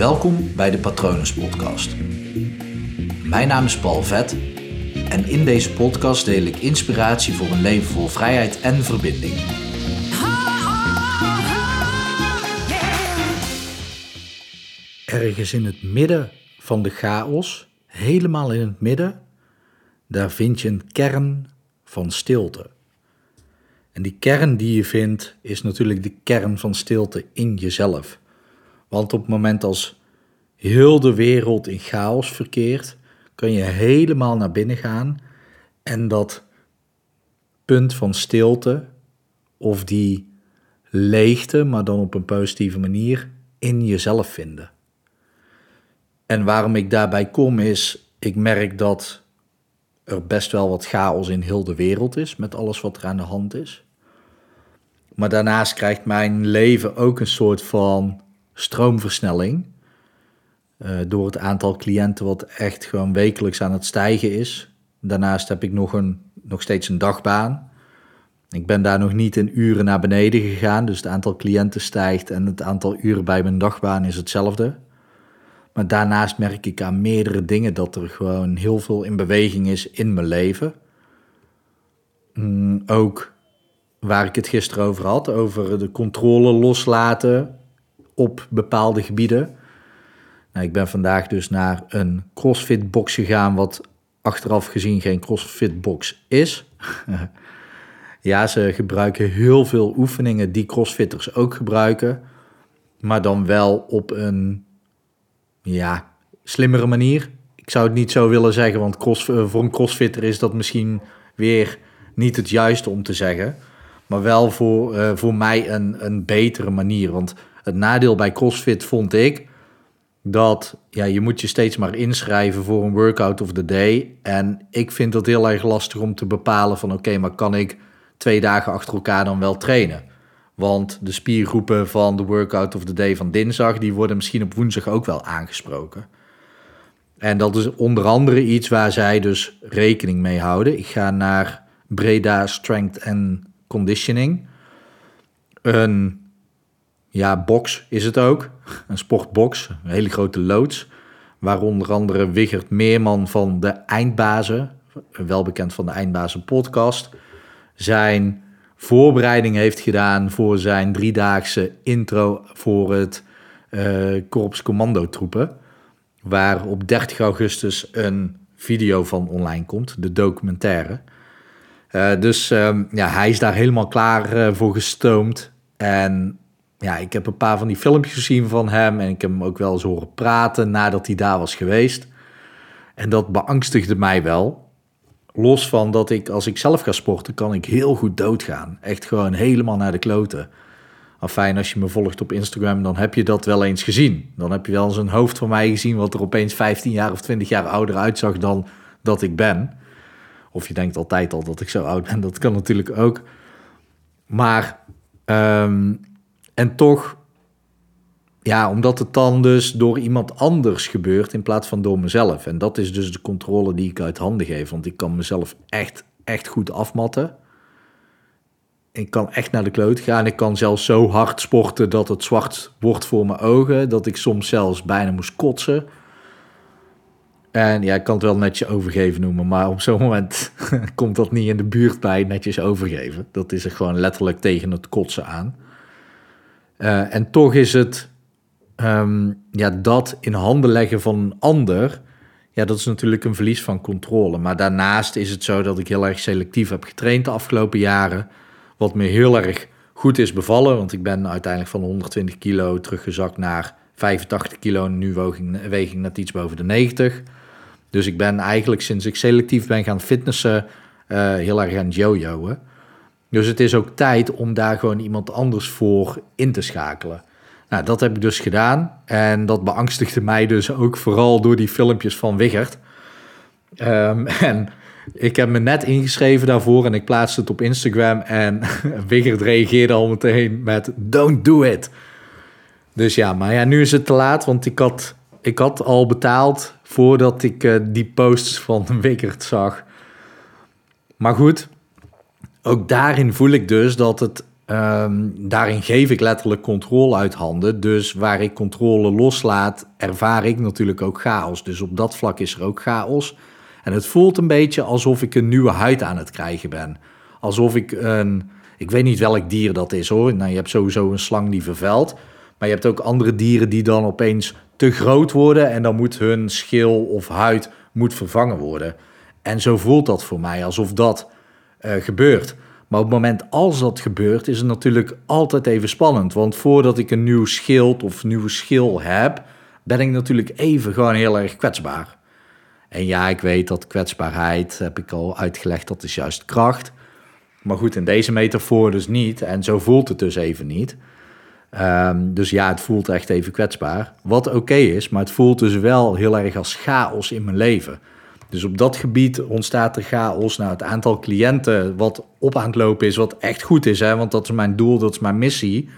Welkom bij de Patronus Podcast. Mijn naam is Paul Vet en in deze podcast deel ik inspiratie voor een leven vol vrijheid en verbinding. Ergens in het midden van de chaos, helemaal in het midden, daar vind je een kern van stilte. En die kern die je vindt, is natuurlijk de kern van stilte in jezelf. Want op het moment als heel de wereld in chaos verkeert, kun je helemaal naar binnen gaan en dat punt van stilte of die leegte, maar dan op een positieve manier, in jezelf vinden. En waarom ik daarbij kom is, ik merk dat er best wel wat chaos in heel de wereld is met alles wat er aan de hand is. Maar daarnaast krijgt mijn leven ook een soort van stroomversnelling. Uh, door het aantal cliënten wat echt gewoon wekelijks aan het stijgen is. Daarnaast heb ik nog, een, nog steeds een dagbaan. Ik ben daar nog niet in uren naar beneden gegaan. Dus het aantal cliënten stijgt en het aantal uren bij mijn dagbaan is hetzelfde. Maar daarnaast merk ik aan meerdere dingen dat er gewoon heel veel in beweging is in mijn leven. Mm, ook waar ik het gisteren over had, over de controle loslaten op bepaalde gebieden. Nou, ik ben vandaag dus naar een CrossFit box gegaan, wat achteraf gezien geen CrossFit box is. ja, ze gebruiken heel veel oefeningen die CrossFitters ook gebruiken, maar dan wel op een ja, slimmere manier. Ik zou het niet zo willen zeggen, want eh, voor een CrossFitter is dat misschien weer niet het juiste om te zeggen. Maar wel voor, uh, voor mij een, een betere manier. Want het nadeel bij CrossFit vond ik dat ja, je moet je steeds maar inschrijven voor een workout of the day. En ik vind het heel erg lastig om te bepalen van oké, maar kan ik twee dagen achter elkaar dan wel trainen? Want de spiergroepen van de workout of the day van dinsdag, die worden misschien op woensdag ook wel aangesproken. En dat is onder andere iets waar zij dus rekening mee houden. Ik ga naar Breda Strength and Conditioning. Een ja, box is het ook. Een sportbox, een hele grote loods. Waar onder andere Wigert Meerman van de Eindbazen, wel bekend van de Eindbazen podcast, zijn voorbereiding heeft gedaan voor zijn driedaagse intro voor het uh, Korps Commandotroepen. Waar op 30 augustus een video van online komt, de documentaire. Uh, dus um, ja, hij is daar helemaal klaar uh, voor gestoomd. En ja, ik heb een paar van die filmpjes gezien van hem. En ik heb hem ook wel eens horen praten nadat hij daar was geweest. En dat beangstigde mij wel. Los van dat ik, als ik zelf ga sporten, kan ik heel goed doodgaan. Echt gewoon helemaal naar de kloten. Fijn, als je me volgt op Instagram, dan heb je dat wel eens gezien. Dan heb je wel eens een hoofd van mij gezien wat er opeens 15 jaar of 20 jaar ouder uitzag dan dat ik ben. Of je denkt altijd al dat ik zo oud ben, dat kan natuurlijk ook. Maar, um, en toch, ja, omdat het dan dus door iemand anders gebeurt in plaats van door mezelf. En dat is dus de controle die ik uit handen geef. Want ik kan mezelf echt, echt goed afmatten. Ik kan echt naar de kloot gaan. Ik kan zelfs zo hard sporten dat het zwart wordt voor mijn ogen. Dat ik soms zelfs bijna moest kotsen. En ja, ik kan het wel netjes overgeven noemen, maar op zo'n moment komt dat niet in de buurt bij netjes overgeven. Dat is er gewoon letterlijk tegen het kotsen aan. Uh, en toch is het um, ja, dat in handen leggen van een ander, ja, dat is natuurlijk een verlies van controle. Maar daarnaast is het zo dat ik heel erg selectief heb getraind de afgelopen jaren, wat me heel erg goed is bevallen, want ik ben uiteindelijk van 120 kilo teruggezakt naar 85 kilo en nu weeg ik net iets boven de 90. Dus ik ben eigenlijk sinds ik selectief ben gaan fitnessen uh, heel erg aan jojoen. Dus het is ook tijd om daar gewoon iemand anders voor in te schakelen. Nou, dat heb ik dus gedaan. En dat beangstigde mij dus ook vooral door die filmpjes van Wigert. Um, en ik heb me net ingeschreven daarvoor en ik plaatste het op Instagram. En Wigert reageerde al meteen met: Don't do it. Dus ja, maar ja, nu is het te laat, want ik had, ik had al betaald voordat ik uh, die posts van Wickert zag. Maar goed, ook daarin voel ik dus dat het Ehm, daarin geef ik letterlijk controle uit handen. Dus waar ik controle loslaat, ervaar ik natuurlijk ook chaos. Dus op dat vlak is er ook chaos. En het voelt een beetje alsof ik een nieuwe huid aan het krijgen ben. Alsof ik een. Ik weet niet welk dier dat is hoor. Nou, je hebt sowieso een slang die vervuilt. Maar je hebt ook andere dieren die dan opeens te groot worden. En dan moet hun schil of huid moet vervangen worden. En zo voelt dat voor mij, alsof dat gebeurt. Maar op het moment als dat gebeurt, is het natuurlijk altijd even spannend. Want voordat ik een nieuw schild of nieuwe schil heb, ben ik natuurlijk even gewoon heel erg kwetsbaar. En ja, ik weet dat kwetsbaarheid, heb ik al uitgelegd, dat is juist kracht. Maar goed, in deze metafoor dus niet. En zo voelt het dus even niet. Um, dus ja, het voelt echt even kwetsbaar. Wat oké is, maar het voelt dus wel heel erg als chaos in mijn leven. Dus op dat gebied ontstaat er chaos. Nou, het aantal cliënten wat op aan het lopen is, wat echt goed is, hè, want dat is mijn doel, dat is mijn missie.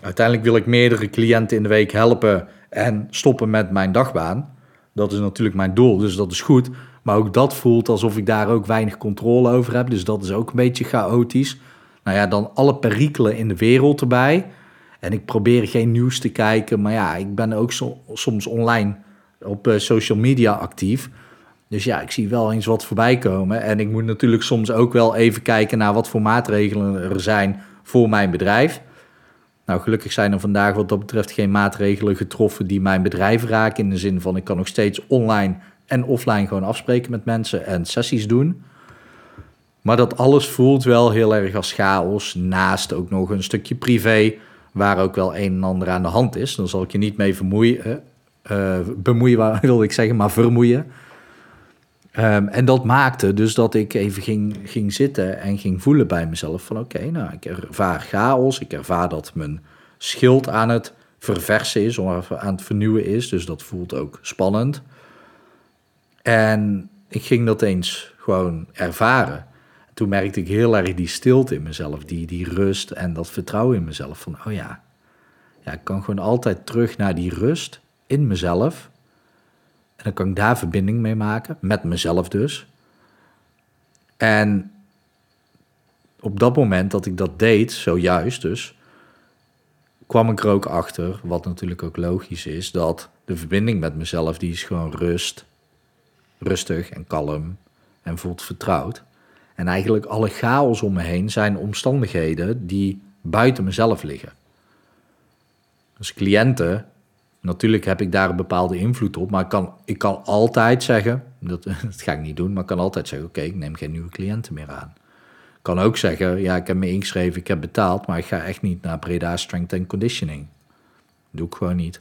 Uiteindelijk wil ik meerdere cliënten in de week helpen en stoppen met mijn dagbaan. Dat is natuurlijk mijn doel, dus dat is goed. Maar ook dat voelt alsof ik daar ook weinig controle over heb. Dus dat is ook een beetje chaotisch. Nou ja, dan alle perikelen in de wereld erbij. En ik probeer geen nieuws te kijken. Maar ja, ik ben ook soms online op uh, social media actief. Dus ja, ik zie wel eens wat voorbij komen. En ik moet natuurlijk soms ook wel even kijken naar wat voor maatregelen er zijn voor mijn bedrijf. Nou, gelukkig zijn er vandaag wat dat betreft geen maatregelen getroffen die mijn bedrijf raken. In de zin van ik kan nog steeds online en offline gewoon afspreken met mensen en sessies doen. Maar dat alles voelt wel heel erg als chaos. Naast ook nog een stukje privé, waar ook wel een en ander aan de hand is. Dan zal ik je niet mee vermoeien. Uh, bemoeien, wil ik zeggen, maar vermoeien. Um, en dat maakte dus dat ik even ging, ging zitten en ging voelen bij mezelf van oké, nou ik ervaar chaos, ik ervaar dat mijn schild aan het verversen is, aan het vernieuwen is, dus dat voelt ook spannend. En ik ging dat eens gewoon ervaren. Toen merkte ik heel erg die stilte in mezelf, die, die rust en dat vertrouwen in mezelf van oh ja, ja, ik kan gewoon altijd terug naar die rust in mezelf dan kan ik daar verbinding mee maken, met mezelf dus. En op dat moment dat ik dat deed, zojuist dus, kwam ik er ook achter, wat natuurlijk ook logisch is, dat de verbinding met mezelf, die is gewoon rust, rustig en kalm en voelt vertrouwd. En eigenlijk alle chaos om me heen zijn omstandigheden die buiten mezelf liggen. Dus cliënten Natuurlijk heb ik daar een bepaalde invloed op, maar ik kan, ik kan altijd zeggen, dat, dat ga ik niet doen, maar ik kan altijd zeggen, oké, ik neem geen nieuwe cliënten meer aan. Ik kan ook zeggen, ja, ik heb me ingeschreven, ik heb betaald, maar ik ga echt niet naar Breda Strength and Conditioning. Doe ik gewoon niet.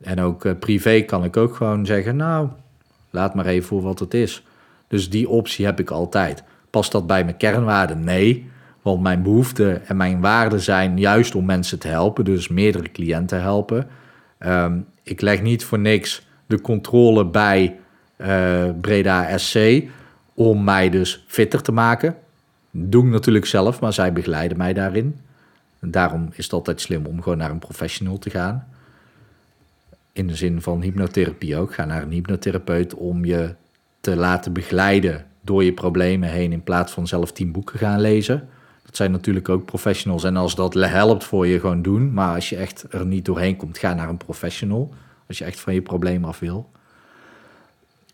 En ook uh, privé kan ik ook gewoon zeggen, nou, laat maar even voor wat het is. Dus die optie heb ik altijd. Past dat bij mijn kernwaarden? Nee. Want mijn behoeften en mijn waarden zijn juist om mensen te helpen, dus meerdere cliënten helpen. Ehm, ik leg niet voor niks de controle bij uh, Breda SC om mij dus fitter te maken. Doe ik natuurlijk zelf, maar zij begeleiden mij daarin. Daarom is het altijd slim om gewoon naar een professional te gaan. In de zin van hypnotherapie ook. Ga naar een hypnotherapeut om je te laten begeleiden door je problemen heen in plaats van zelf tien boeken gaan lezen. Dat zijn natuurlijk ook professionals. En als dat helpt voor je, gewoon doen. Maar als je echt er niet doorheen komt, ga naar een professional. Als je echt van je probleem af wil.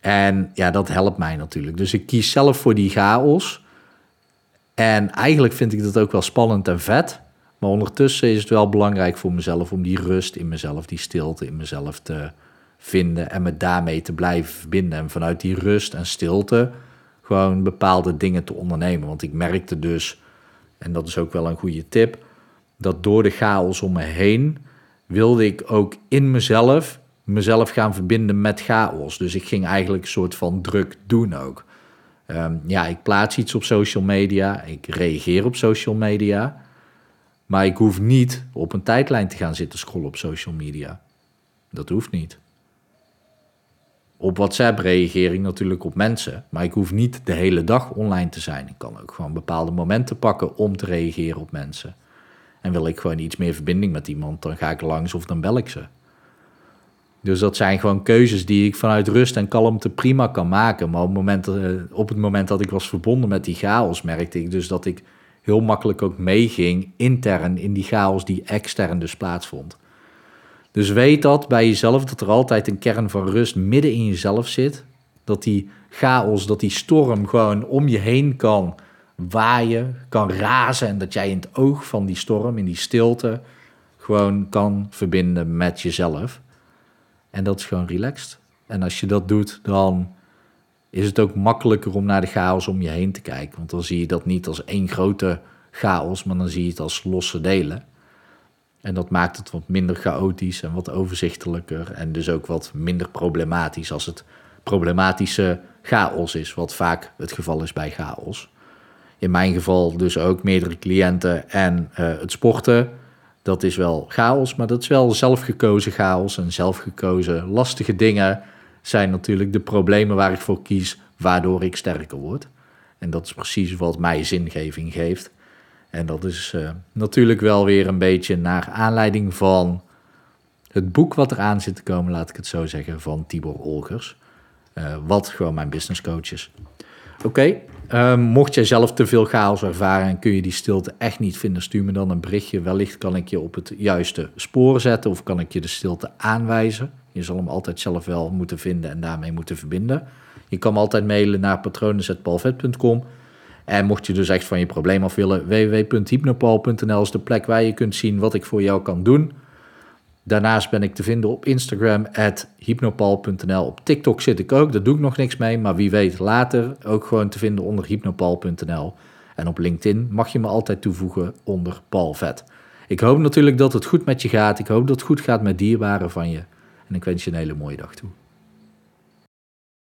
En ja, dat helpt mij natuurlijk. Dus ik kies zelf voor die chaos. En eigenlijk vind ik dat ook wel spannend en vet. Maar ondertussen is het wel belangrijk voor mezelf om die rust in mezelf, die stilte in mezelf te vinden en me daarmee te blijven verbinden. En vanuit die rust en stilte gewoon bepaalde dingen te ondernemen. Want ik merkte dus en dat is ook wel een goede tip, dat door de chaos om me heen wilde ik ook in mezelf mezelf gaan verbinden met chaos. Dus ik ging eigenlijk een soort van druk doen ook. Ehm, ja, ik plaats iets op social media, ik reageer op social media, maar ik hoef niet op een tijdlijn te gaan zitten scrollen op social media. Dat hoeft niet. Op WhatsApp reageer ik natuurlijk op mensen, maar ik hoef niet de hele dag online te zijn. Ik kan ook gewoon bepaalde momenten pakken om te reageren op mensen. En wil ik gewoon iets meer verbinding met iemand, dan ga ik langs of dan bel ik ze. Dus dat zijn gewoon keuzes die ik vanuit rust en kalmte prima kan maken. Maar op het moment, eh, op het moment dat ik was verbonden met die chaos, merkte ik dus dat ik heel makkelijk ook meeging intern in die chaos die extern dus plaatsvond. Dus weet dat bij jezelf, dat er altijd een kern van rust midden in jezelf zit. Dat die chaos, dat die storm gewoon om je heen kan waaien, kan razen. En dat jij in het oog van die storm, in die stilte, gewoon kan verbinden met jezelf. En dat is gewoon relaxed. En als je dat doet, dan is het ook makkelijker om naar de chaos om je heen te kijken. Want dan zie je dat niet als één grote chaos, maar dan zie je het als losse delen. En dat maakt het wat minder chaotisch en wat overzichtelijker. En dus ook wat minder problematisch als het problematische chaos is, wat vaak het geval is bij chaos. In mijn geval dus ook meerdere cliënten en uh, het sporten. Dat is wel chaos, maar dat is wel zelfgekozen chaos. En zelfgekozen lastige dingen zijn natuurlijk de problemen waar ik voor kies, waardoor ik sterker word. En dat is precies wat mij zingeving geeft. En dat is uh, natuurlijk wel weer een beetje naar aanleiding van het boek wat eraan zit te komen, laat ik het zo zeggen, van Tibor Olgers. Uh, wat gewoon mijn business coach is. Oké, uh, mocht jij zelf te veel chaos ervaren en kun je die stilte echt niet vinden, stuur me dan een berichtje. Wellicht kan ik je op het juiste spoor zetten of kan ik je de stilte aanwijzen. Je zal hem altijd zelf wel moeten vinden en daarmee moeten verbinden. Je kan me altijd mailen naar patronen.palvet.com. En mocht je dus echt van je probleem af willen, www.hypnopal.nl is de plek waar je kunt zien wat ik voor jou kan doen. Daarnaast ben ik te vinden op Instagram, hypnopal.nl. Op TikTok zit ik ook, daar doe ik nog niks mee, maar wie weet later ook gewoon te vinden onder hypnopal.nl. En op LinkedIn mag je me altijd toevoegen onder Paul Vet. Ik hoop natuurlijk dat het goed met je gaat. Ik hoop dat het goed gaat met dierbaren van je. En ik wens je een hele mooie dag toe.